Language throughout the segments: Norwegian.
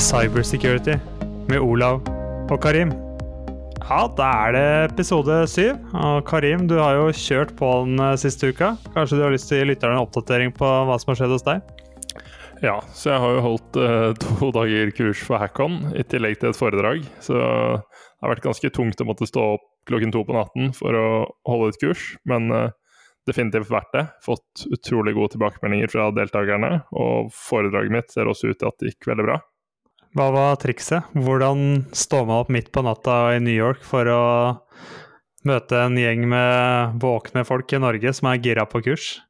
Cybersecurity med Olav og Karim. Ja, da er det episode syv. Og Karim, du har jo kjørt på den eh, siste uka. Kanskje du har lyst til å gi lytterne en oppdatering på hva som har skjedd hos deg? Ja, så jeg har jo holdt eh, to dager kurs for Hackon i tillegg til et foredrag. Så det har vært ganske tungt å måtte stå opp klokken to på natten for å holde et kurs. Men eh, definitivt verdt det. Fått utrolig gode tilbakemeldinger fra deltakerne. Og foredraget mitt ser også ut til at det gikk veldig bra. Hva var trikset? Hvordan står man opp midt på natta i New York for å møte en gjeng med våkne folk i Norge som er gira på kurs?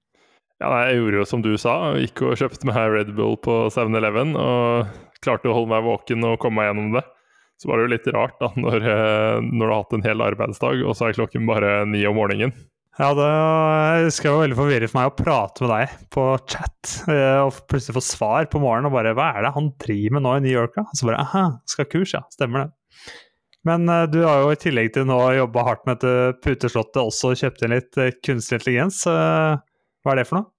Ja, Jeg gjorde jo som du sa, gikk og kjøpte meg Red Bull på 7-Eleven og klarte å holde meg våken og komme meg gjennom det. Så var det jo litt rart da, når, eh, når du har hatt en hel arbeidsdag, og så er klokken bare ni om morgenen. Ja, det skal jo veldig forvirre for meg å prate med deg på chat eh, og plutselig få svar på morgenen og bare Hva er det han driver med nå i New York, da? Så bare Aha, skal kurs, ja. Stemmer det. Men uh, du har jo i tillegg til nå jobbe hardt med dette puteslottet også kjøpt inn litt uh, kunstig intelligens. Hva er det for noe?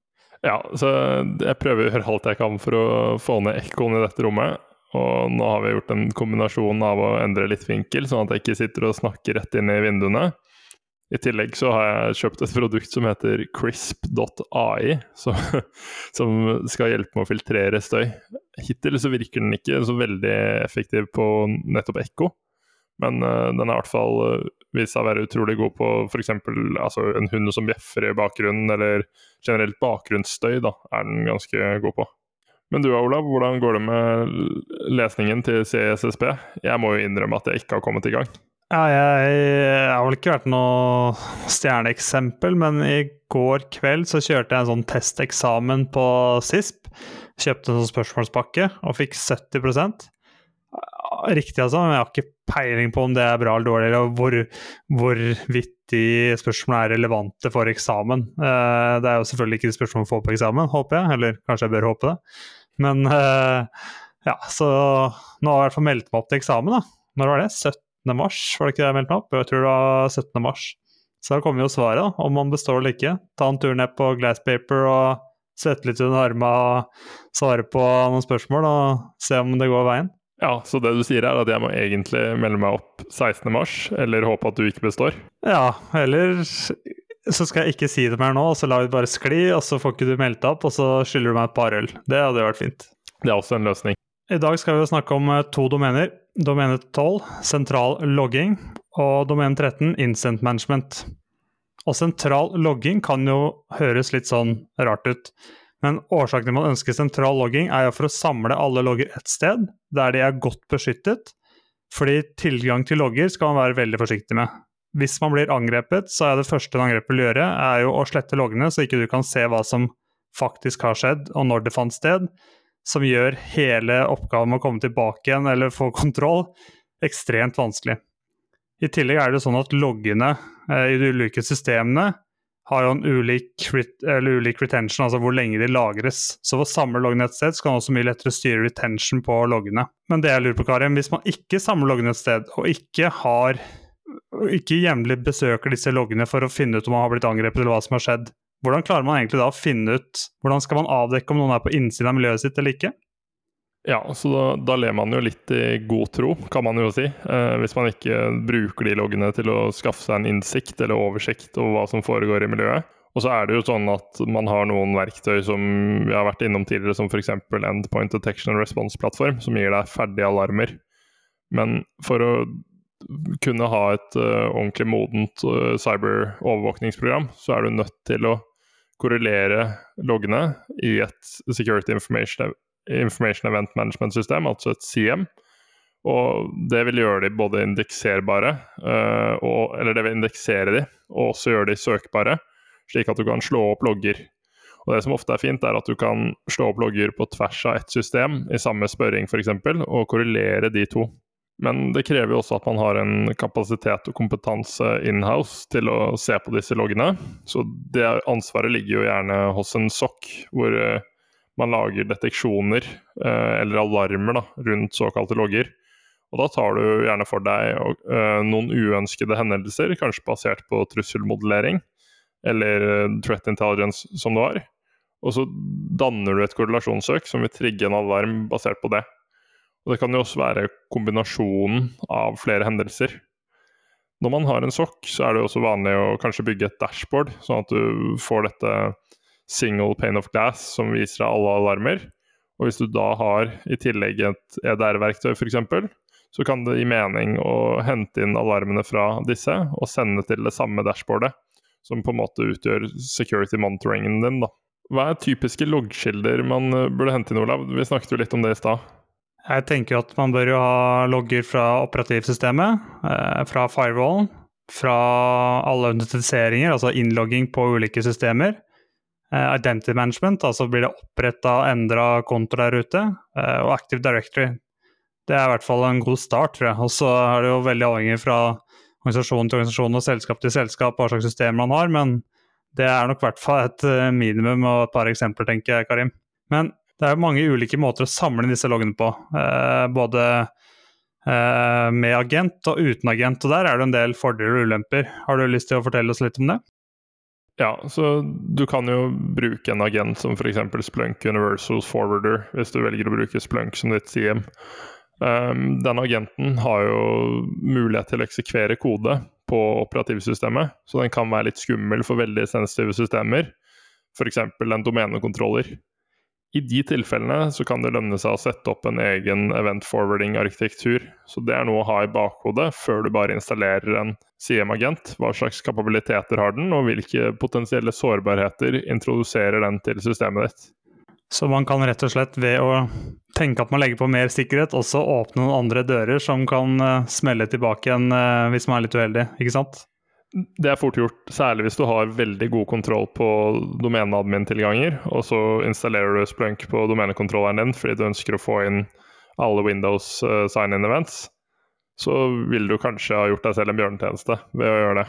Ja, så jeg prøver å gjøre alt jeg kan for å få ned ekkoen i dette rommet. Og nå har vi gjort en kombinasjon av å endre litt vinkel, sånn at jeg ikke sitter og snakker rett inn i vinduene. I tillegg så har jeg kjøpt et produkt som heter crisp.ai, som, som, skal hjelpe med å filtrere støy. Hittil så virker den ikke så veldig effektiv på nettopp ekko, men uh, den har i hvert fall uh, vist seg å være utrolig god på f.eks. Altså, en hund som bjeffer i bakgrunnen, eller generelt bakgrunnsstøy, da, er den ganske god på. Men du Olav, hvordan går det med lesningen til CSSB? Jeg må jo innrømme at jeg ikke har kommet i gang. Ja, jeg, har vel ikke vært noe stjerneeksempel, men i går kveld så kjørte jeg en sånn testeksamen på SISP. Kjøpte en sånn spørsmålspakke og fikk 70% Riktig, altså, men jeg har ikke peiling på om det er bra eller dårlig, eller hvor, hvorvidt de spørsmålene er relevante for eksamen. Eh, det er jo selvfølgelig ikke de spørsmålene man får på eksamen, håper jeg, eller kanskje jeg bør håpe det. Men eh, ja, så nå har jeg i hvert fall meldt meg opp til eksamen, da. Når var det? 17 mars, var det ikke det jeg meldte meg opp? Jeg tror det var 17. mars. Så da kommer jo svaret, da, om man består eller ikke. Ta en tur ned på Glasspaper og svette litt under armene og svare på noen spørsmål og se om det går veien. Ja, Så det du sier er at jeg må egentlig melde meg opp 16. mars, eller håpe at du ikke består? Ja, eller så skal jeg ikke si det mer nå, og så lar vi det bare skli, og så får ikke du meldt opp, og så skylder du meg et par øl. Det hadde vært fint. Det er også en løsning. I dag skal vi snakke om eh, to domener. Domene 12, sentral logging, og domene 13, incent management. Og sentral logging kan jo høres litt sånn rart ut, men årsaken til man ønsker sentral logging, er jo for å samle alle logger ett sted, der de er godt beskyttet, fordi tilgang til logger skal man være veldig forsiktig med. Hvis man blir angrepet, så er det første en angreper vil gjøre, er jo å slette loggene, så ikke du kan se hva som faktisk har skjedd, og når det fant sted som gjør hele oppgaven med å komme tilbake igjen eller få kontroll ekstremt vanskelig. I tillegg er det sånn at loggene eh, i de ulike systemene har jo en ulik, ulik, retention, altså hvor lenge de lagres. Så for å samle loggene et sted, så kan man også mye lettere styre retention på loggene. Men det jeg lurer på, Karim, hvis man ikke samler loggene et sted, og ikke har ikke jevnlig besøker disse loggene for å finne ut om man har blitt angrepet eller hva som har skjedd, hvordan klarer man egentlig da å finne ut Hvordan skal man avdekke om noen er på innsiden av miljøet sitt eller ikke? Ja, så da, da ler man jo litt i god tro, kan man jo si. Eh, hvis man ikke bruker de loggene til å skaffe seg en innsikt eller oversikt over hva som foregår i miljøet. Og så er det jo sånn at man har noen verktøy som vi har vært innom tidligere, som f.eks. Endpoint Detection and Response-plattform, som gir deg ferdige alarmer. Men for å kunne ha et uh, ordentlig modent uh, cyber-overvåkningsprogram, så er du nødt til å korrelere loggene i et Security Information, Information Event Management-system, altså et CM. Og det vil gjøre de både indekserbare, uh, og, eller det vil indeksere de, og også gjøre de søkbare, slik at du kan slå opp logger. Og Det som ofte er fint, er at du kan slå opp logger på tvers av ett system, i samme spørring f.eks., og korrelere de to. Men det krever jo også at man har en kapasitet og kompetanse inhouse til å se på disse loggene. Så det ansvaret ligger jo gjerne hos en sokk hvor eh, man lager deteksjoner eh, eller alarmer da, rundt såkalte logger. Og da tar du gjerne for deg uh, noen uønskede hendelser, kanskje basert på trusselmodellering eller threat intelligence som det var. Og så danner du et korrelasjonssøk som vil trigge en alarm basert på det. Og det kan jo også være kombinasjonen av flere hendelser. Når man har en sokk, så er det også vanlig å kanskje bygge et dashboard, sånn at du får dette single pane of glass som viser deg alle alarmer. Og hvis du da har i tillegg et EDR-verktøy f.eks., så kan det gi mening å hente inn alarmene fra disse og sende til det samme dashboardet, som på en måte utgjør security monitoringen din. da. Hva er typiske loggkilder man burde hente inn, Olav? Vi snakket jo litt om det i stad. Jeg tenker at man bør jo ha logger fra operativsystemet, eh, fra firewall, fra alle autentiseringer, altså innlogging på ulike systemer. Eh, identity management, altså blir det oppretta og endra konto der ute. Eh, og Active Directory. Det er i hvert fall en god start, tror jeg. Og så er det jo veldig avhengig fra organisasjon til organisasjon og selskap til selskap hva slags system man har, men det er nok i hvert fall et minimum og et par eksempler, tenker jeg, Karim. Men det er mange ulike måter å samle disse loggene på. Eh, både eh, med agent og uten agent. og Der er det en del fordeler og ulemper. Har du lyst til å fortelle oss litt om det? Ja, så du kan jo bruke en agent som f.eks. Splunk Universal Forwarder, hvis du velger å bruke Splunk som ditt CM. Um, den agenten har jo mulighet til å eksekvere kode på operativsystemet, så den kan være litt skummel for veldig sensitive systemer, f.eks. en domenekontroller. I de tilfellene så kan det lønne seg å sette opp en egen event forwarding-arkitektur. Så det er noe å ha i bakhodet før du bare installerer en CM-agent. Hva slags kapabiliteter har den, og hvilke potensielle sårbarheter introduserer den til systemet ditt. Så man kan rett og slett ved å tenke at man legger på mer sikkerhet, også åpne noen andre dører som kan uh, smelle tilbake igjen uh, hvis man er litt uheldig, ikke sant? Det er fort gjort, særlig hvis du har veldig god kontroll på domeneadmin-tilganger, og så installerer du Splunk på domenekontrolleren din fordi du ønsker å få inn alle Windows uh, sign-in events, så vil du kanskje ha gjort deg selv en bjørnetjeneste ved å gjøre det.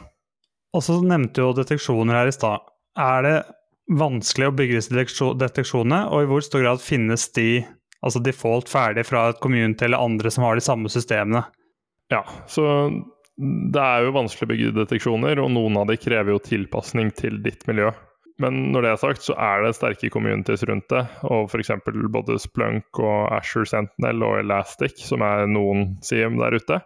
Og så nevnte jo deteksjoner her i stad. Er det vanskelig å bygge disse deteksjonene, og i hvor stor grad finnes de altså default ferdig fra et community eller andre som har de samme systemene? Ja, så det er jo vanskelig å bygge deteksjoner, og noen av de krever jo tilpasning til ditt miljø. Men når det er sagt, så er det sterke communities rundt det. Og f.eks. både Splunk og Asher Sentinel og Elastic, som er noen CM der ute,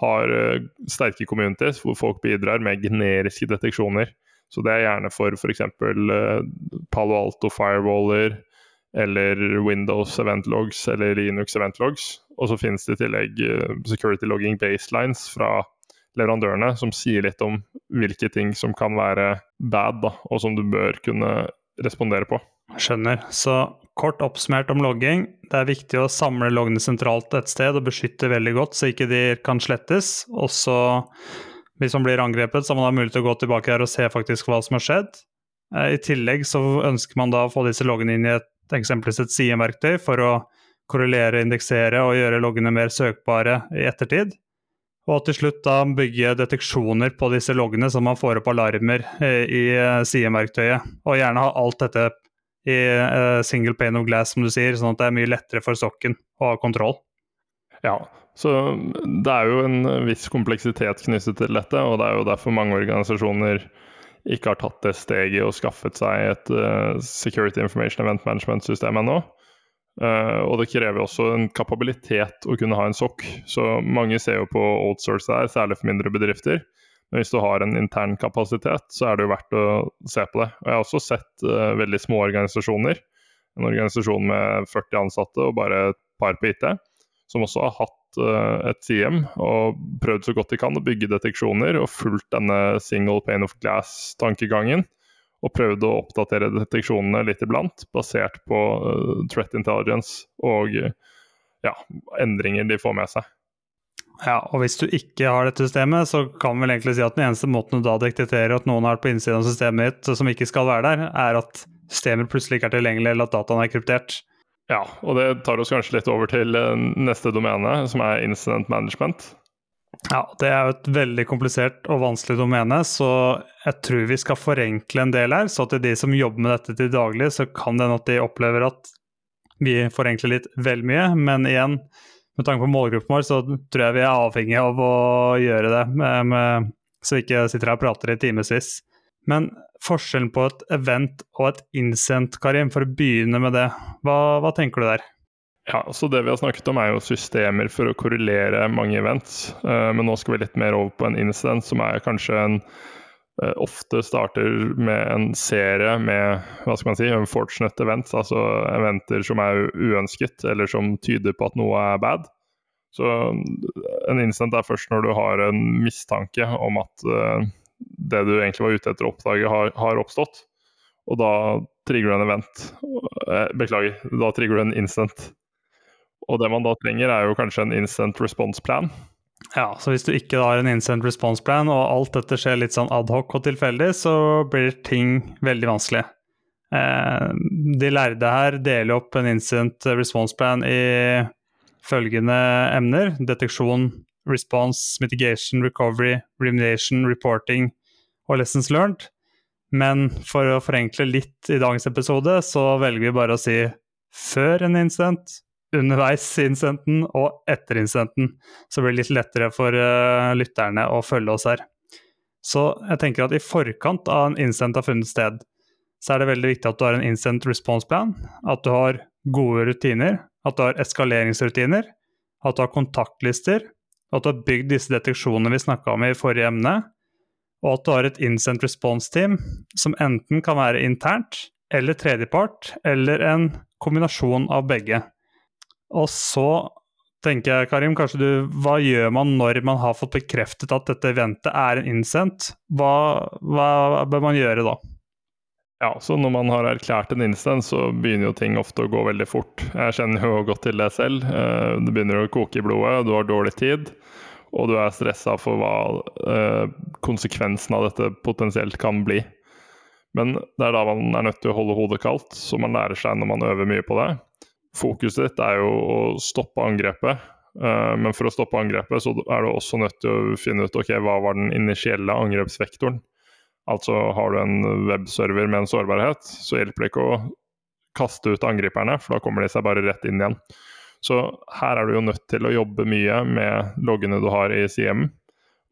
har eh, sterke communities hvor folk bidrar med generiske deteksjoner. Så det er gjerne for f.eks. Eh, Palo Alto firewaller eller Windows event logs eller Linux event logs. Og så finnes det i tillegg eh, security logging baselines fra leverandørene som sier litt om hvilke ting som kan være bad, da, og som du bør kunne respondere på. Skjønner. Så kort oppsummert om logging. Det er viktig å samle loggene sentralt et sted og beskytte veldig godt, så ikke de kan slettes. Og så, hvis man blir angrepet, så har man da mulighet til å gå tilbake her og se faktisk hva som har skjedd. Eh, I tillegg så ønsker man da å få disse loggene inn i et eksempelvis et CM-verktøy for å korrelere, indeksere og gjøre loggene mer søkbare i ettertid. Og til slutt da bygge deteksjoner på disse loggene, så man får opp alarmer eh, i eh, sideverktøyet. Og gjerne ha alt dette i eh, single pane of glass, som du sier, sånn at det er mye lettere for sokken å ha kontroll. Ja, så det er jo en viss kompleksitet knyttet til dette, og det er jo derfor mange organisasjoner ikke har tatt det steget og skaffet seg et Security Information Event Management-system ennå. Uh, og det krever også en kapabilitet å kunne ha en sokk. Så mange ser jo på outsource der, særlig for mindre bedrifter. Men hvis du har en intern kapasitet, så er det jo verdt å se på det. Og jeg har også sett uh, veldig små organisasjoner. En organisasjon med 40 ansatte og bare et par på IT, som også har hatt uh, et CM og prøvd så godt de kan å bygge deteksjoner og fulgt denne single pane of glass-tankegangen og prøvd å oppdatere deteksjonene litt iblant, basert på uh, threat intelligence og ja, endringer de får med seg. Ja, og hvis du ikke har dette systemet, så kan vi vel egentlig si at den eneste måten du da detekterer at noen er på innsiden av systemet ditt som ikke skal være der, er at systemet plutselig ikke er tilgjengelig, eller at dataen er kryptert. Ja, og det tar oss kanskje litt over til eh, neste domene, som er incident management. Ja, det er jo et veldig komplisert og vanskelig domene, så jeg tror vi skal forenkle en del her. Så til de som jobber med dette til daglig, så kan det hende at de opplever at vi forenkler litt vel mye. Men igjen, med tanke på målgruppen vår, så tror jeg vi er avhengig av å gjøre det, med, med, så vi ikke sitter her og prater i timevis. Men forskjellen på et event og et innsendt, Karim, for å begynne med det, hva, hva tenker du der? Ja, så Det vi har snakket om, er jo systemer for å korrelere mange events. Uh, men nå skal vi litt mer over på en incident som er kanskje en uh, ofte starter med en serie med hva skal man si, unfortunate events, altså eventer som er uønsket eller som tyder på at noe er bad. Så en incident er først når du har en mistanke om at det du egentlig var ute etter å oppdage, har, har oppstått. Og da trigger du en event. Beklager, da trigger du en incident. Og det man da trenger, er jo kanskje en instant response plan. Ja, så hvis du ikke har en instant response plan, og alt dette skjer litt sånn adhoc og tilfeldig, så blir ting veldig vanskelig. Eh, de lærde her deler opp en instant response plan i følgende emner. Deteksjon, response, mitigation, recovery, remediation, reporting og lessons learned. Men for å forenkle litt i dagens episode, så velger vi bare å si før en incident, underveis i incidenten og etter incidenten. Så blir det litt lettere for uh, lytterne å følge oss her. Så jeg tenker at i forkant av en incident har funnet sted, så er det veldig viktig at du har en incident response plan, at du har gode rutiner, at du har eskaleringsrutiner, at du har kontaktlister, at du har bygd disse deteksjonene vi snakka om i forrige emne, og at du har et incident response team som enten kan være internt eller tredjepart, eller en kombinasjon av begge. Og så tenker jeg, Karim, kanskje du Hva gjør man når man har fått bekreftet at dette eventet er en innsendt? Hva, hva bør man gjøre da? Ja, så Når man har erklært en incident, så begynner jo ting ofte å gå veldig fort. Jeg kjenner jo godt til det selv. Eh, det begynner å koke i blodet, du har dårlig tid, og du er stressa for hva eh, konsekvensen av dette potensielt kan bli. Men det er da man er nødt til å holde hodet kaldt, så man lærer seg når man øver mye på det fokuset ditt er jo å stoppe angrepet. Uh, men for å stoppe angrepet så er du også nødt til å finne ut ok, hva var den initielle angrepsvektoren. Altså har du en webserver med en sårbarhet, så hjelper det ikke å kaste ut angriperne, for da kommer de seg bare rett inn igjen. Så her er du jo nødt til å jobbe mye med loggene du har i CM,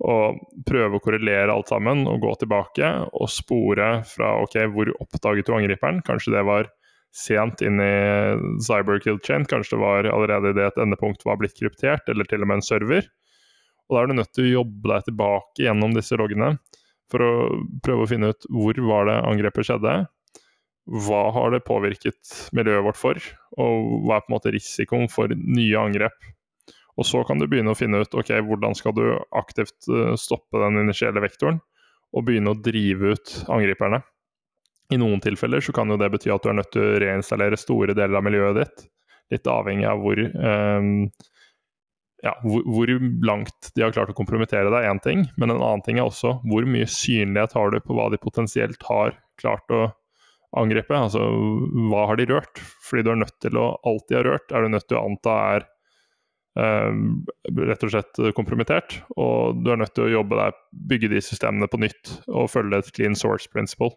og prøve å korrelere alt sammen og gå tilbake og spore fra ok, hvor oppdaget du angriperen? Kanskje det var sent inn i cyber kill chain. Kanskje det var allerede i det et endepunkt var blitt kryptert, eller til og med en server. Og Da er du nødt til å jobbe deg tilbake gjennom disse loggene for å prøve å finne ut hvor var det angrepet skjedde. Hva har det påvirket miljøet vårt for, og hva er på en måte risikoen for nye angrep. Og Så kan du begynne å finne ut ok, hvordan skal du aktivt eh, stoppe den initielle vektoren, og begynne å drive ut angriperne. I noen tilfeller så kan jo det bety at du er nødt til å reinstallere store deler av miljøet ditt. Litt avhengig av hvor, um, ja, hvor, hvor, langt de har klart å kompromittere deg, én ting. Men en annen ting er også hvor mye synlighet har du på hva de potensielt har klart å angripe. Altså hva har de rørt? Fordi du er nødt til å Alt de har rørt, er du nødt til å anta er um, rett og slett kompromittert. Og du er nødt til å jobbe der, bygge de systemene på nytt og følge et clean source principle.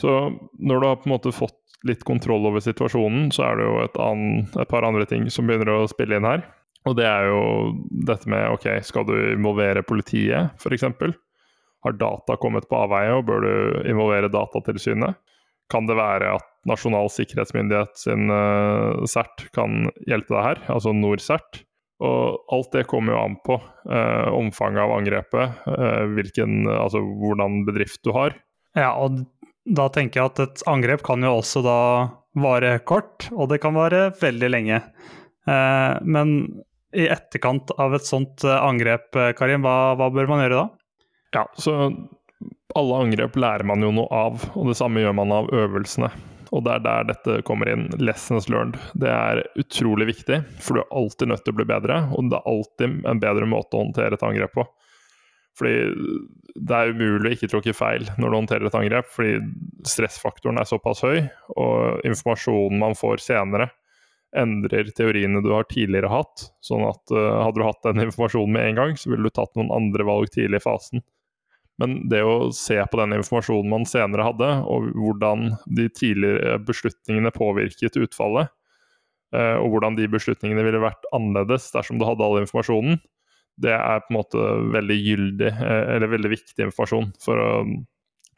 Så når du har på en måte fått litt kontroll over situasjonen, så er det jo et, annen, et par andre ting som begynner å spille inn her. Og det er jo dette med ok, skal du involvere politiet f.eks.? Har data kommet på avveie, og bør du involvere Datatilsynet? Kan det være at Nasjonal sikkerhetsmyndighet sin uh, CERT kan hjelpe deg her, altså NorCERT? Og alt det kommer jo an på uh, omfanget av angrepet, uh, hvilken, altså hvordan bedrift du har. Ja, og da tenker jeg at et angrep kan jo også da vare kort, og det kan vare veldig lenge. Eh, men i etterkant av et sånt eh, angrep, eh, Karim, hva, hva, bør man gjøre da? Ja, så alle angrep lærer man jo noe av, og det samme gjør man av øvelsene. Og det er der dette kommer inn. Lessons learned. Det er utrolig viktig, for du er alltid nødt til å bli bedre, og det er alltid en bedre måte å håndtere et angrep på. Fordi det er umulig å ikke tråkke feil når du håndterer et angrep, fordi stressfaktoren er såpass høy, og informasjonen man får senere, endrer teoriene du har tidligere hatt. Sånn at uh, hadde du hatt den informasjonen med en gang, så ville du tatt noen andre valg tidlig i fasen. Men det å se på den informasjonen man senere hadde, og hvordan de tidligere beslutningene påvirket utfallet, uh, og hvordan de beslutningene ville vært annerledes dersom du hadde all informasjonen, det er på en måte veldig gyldig, eh, eller veldig viktig informasjon for å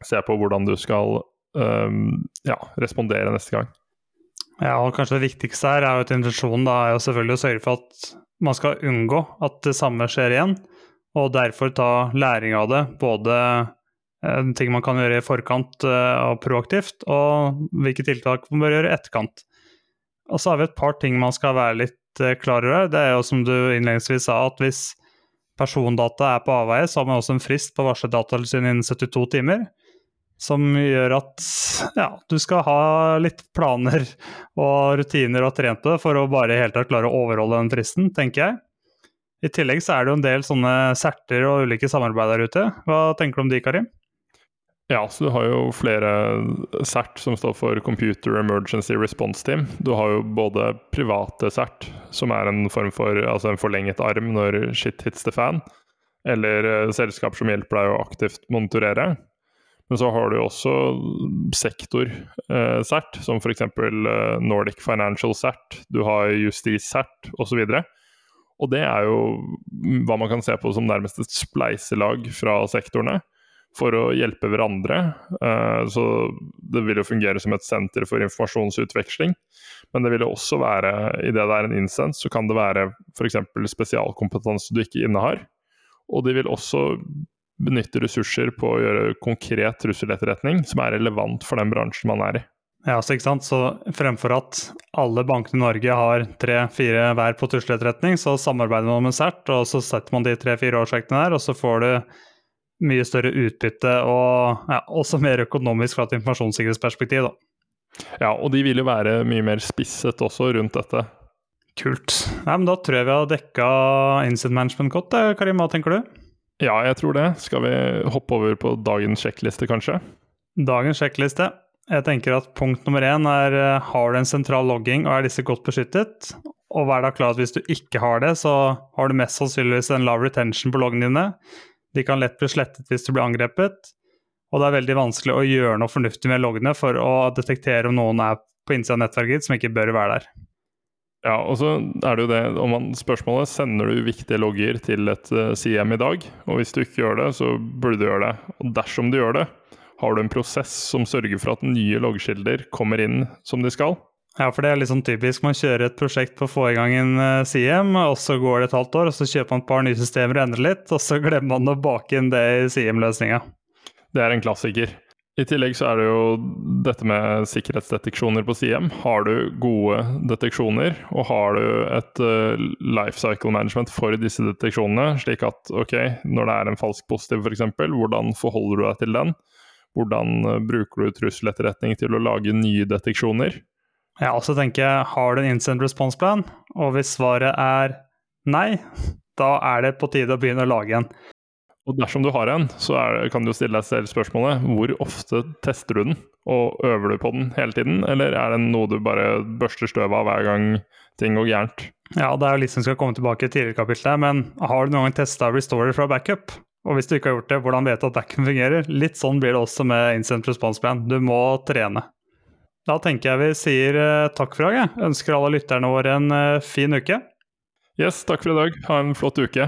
se på hvordan du skal um, ja, respondere neste gang. Ja, og kanskje det viktigste her er jo at intensjonen da er jo selvfølgelig å sørge for at man skal unngå at det samme skjer igjen, og derfor ta læring av det. Både eh, ting man kan gjøre i forkant eh, og proaktivt, og hvilke tiltak man bør gjøre i etterkant. Og så har vi et par ting man skal være litt eh, klar over. Det er jo som du innledningsvis sa, at hvis persondata er på avveie, så har man også en frist på varsledatatilsynet varsle innen 72 timer som gjør at ja, du skal ha litt planer og rutiner og trent det for å bare helt klare å overholde den fristen, tenker jeg. I tillegg så er det jo en del sånne serter og ulike samarbeid der ute. Hva tenker du om de, Karim? Ja, så du har jo flere CERT som står for Computer Emergency Response Team. Du har jo både private CERT, som er en form for altså en forlenget arm når shit hits the fan, eller uh, selskap som hjelper deg å aktivt monitorere. Men så har du også sektor-CERT, eh, som f.eks. Eh, Nordic Financial CERT, du har Justis-CERT osv. Og det er jo hva man kan se på som nærmest et spleiselag fra sektorene for å hjelpe hverandre. Eh, så det vil jo fungere som et senter for informasjonsutveksling. Men det vil jo også være, i det det er en instance, så kan det være f.eks. spesialkompetanse du ikke innehar. Og de vil også benytte ressurser på å gjøre konkret trusseletterretning som er relevant for den bransjen man er i. Ja, så ikke sant? Så Fremfor at alle bankene i Norge har tre-fire hver på trusseletterretning, så samarbeider man med CERT, og så setter man de tre-fire årsakene der, og så får du mye større utbytte og ja, også mer økonomisk fra et informasjonssikkerhetsperspektiv. da. Ja, og de vil jo være mye mer spisset også rundt dette. Kult. Nei, men Da tror jeg vi har dekka incident management godt. Karim, hva tenker du? Ja, jeg tror det. Skal vi hoppe over på dagens sjekkliste, kanskje? Dagens sjekkliste. Jeg tenker at Punkt nummer én er eh, har du en sentral logging og er disse godt beskyttet. Og vær da klar at hvis du ikke har det, så har du mest sannsynligvis en lav retention på loggene dine. De kan lett bli slettet hvis du blir angrepet. Og det er veldig vanskelig å gjøre noe fornuftig med loggene for å detektere om noen er på innsida av nettverket som ikke bør være der. Ja, og så er det jo det om man, Spørsmålet sender du viktige logger til et eh, CM i dag. Og hvis du ikke gjør det, så burde du gjøre det. Og dersom du gjør det, har du en prosess som sørger for at nye loggkilder kommer inn som de skal. Ja, for det er litt sånn typisk. Man kjører et prosjekt på å få i gang en CM, og så går det et halvt år, og så kjøper man et par nye systemer og endrer litt, og så glemmer man å bake inn det i CM-løsninga. Det er en klassiker. I tillegg så er det jo dette med sikkerhetsdeteksjoner på CM. Har du gode deteksjoner, og har du et uh, life cycle management for disse deteksjonene, slik at ok, når det er en falsk positiv f.eks., hvordan forholder du deg til den? Hvordan uh, bruker du trusseletterretning til å lage nye deteksjoner? Ja, og så tenker jeg, har du en instant response plan? Og hvis svaret er nei, da er det på tide å begynne å lage en. Og dersom du har en, så det, kan du stille deg selv spørsmålet hvor ofte tester du den? Og øver du på den hele tiden, eller er det noe du bare børster støv av hver gang ting går gærent? Ja, det er jo litt som skal komme tilbake i tidligere kapittel, men har du noen gang testa Restorer fra backup? Og hvis du ikke har gjort det, hvordan vet du at backup fungerer? Litt sånn blir det også med Instant Response Plan. Du må trene. Da tenker jeg vi sier uh, takk for i dag. Ønsker alle lytterne våre en uh, fin uke. Yes, takk for i dag. Ha en flott uke.